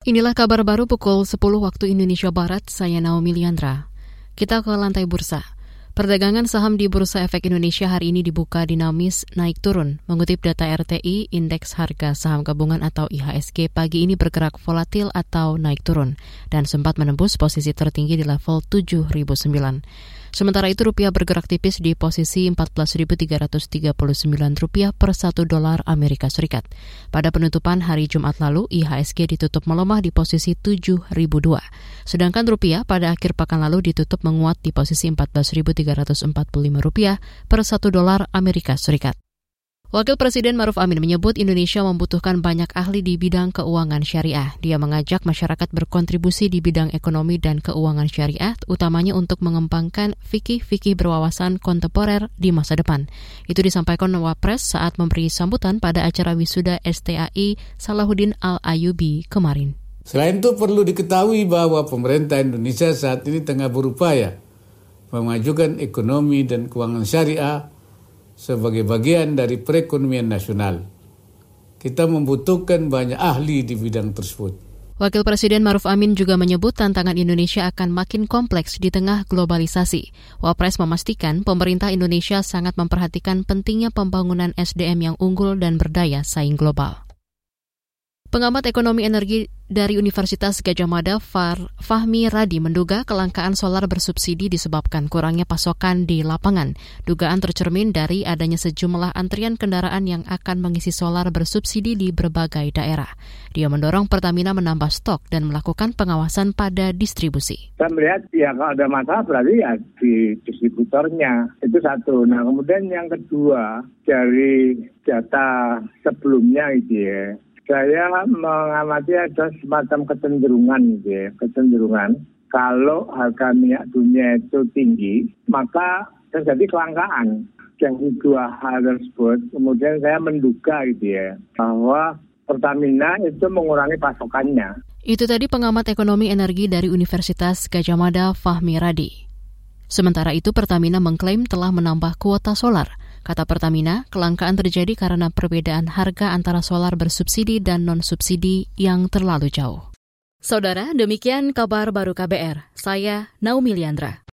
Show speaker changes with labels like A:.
A: Inilah kabar baru pukul 10 waktu Indonesia Barat, saya Naomi Liandra. Kita ke lantai bursa. Perdagangan saham di Bursa Efek Indonesia hari ini dibuka dinamis naik turun. Mengutip data RTI, Indeks Harga Saham Gabungan atau IHSG pagi ini bergerak volatil atau naik turun dan sempat menembus posisi tertinggi di level 7.009. Sementara itu rupiah bergerak tipis di posisi 14.339 rupiah per satu dolar Amerika Serikat. Pada penutupan hari Jumat lalu, IHSG ditutup melemah di posisi 7.002. Sedangkan rupiah pada akhir pekan lalu ditutup menguat di posisi 14.345 rupiah per satu dolar Amerika Serikat. Wakil Presiden Maruf Amin menyebut Indonesia membutuhkan banyak ahli di bidang keuangan syariah. Dia mengajak masyarakat berkontribusi di bidang ekonomi dan keuangan syariah, utamanya untuk mengembangkan fikih-fikih berwawasan kontemporer di masa depan. Itu disampaikan Wapres saat memberi sambutan pada acara wisuda STAI Salahuddin Al-Ayubi kemarin.
B: Selain itu perlu diketahui bahwa pemerintah Indonesia saat ini tengah berupaya memajukan ekonomi dan keuangan syariah sebagai bagian dari perekonomian nasional. Kita membutuhkan banyak ahli di bidang tersebut.
A: Wakil Presiden Maruf Amin juga menyebut tantangan Indonesia akan makin kompleks di tengah globalisasi. Wapres memastikan pemerintah Indonesia sangat memperhatikan pentingnya pembangunan SDM yang unggul dan berdaya saing global. Pengamat ekonomi energi dari Universitas Gajah Mada Fahmi Radi menduga kelangkaan solar bersubsidi disebabkan kurangnya pasokan di lapangan. Dugaan tercermin dari adanya sejumlah antrian kendaraan yang akan mengisi solar bersubsidi di berbagai daerah. Dia mendorong Pertamina menambah stok dan melakukan pengawasan pada distribusi.
C: Saya melihat ya kalau ada masalah berarti ya di distributornya. Itu satu. Nah kemudian yang kedua dari data sebelumnya itu ya saya mengamati ada semacam kecenderungan gitu ya, kecenderungan kalau harga minyak dunia itu tinggi, maka terjadi kelangkaan. Yang kedua hal tersebut, kemudian saya menduga gitu ya, bahwa Pertamina itu mengurangi pasokannya.
A: Itu tadi pengamat ekonomi energi dari Universitas Gajah Mada Fahmi Radi. Sementara itu Pertamina mengklaim telah menambah kuota solar. Kata Pertamina, kelangkaan terjadi karena perbedaan harga antara solar bersubsidi dan non-subsidi yang terlalu jauh. Saudara, demikian kabar baru KBR. Saya Naomi Liandra.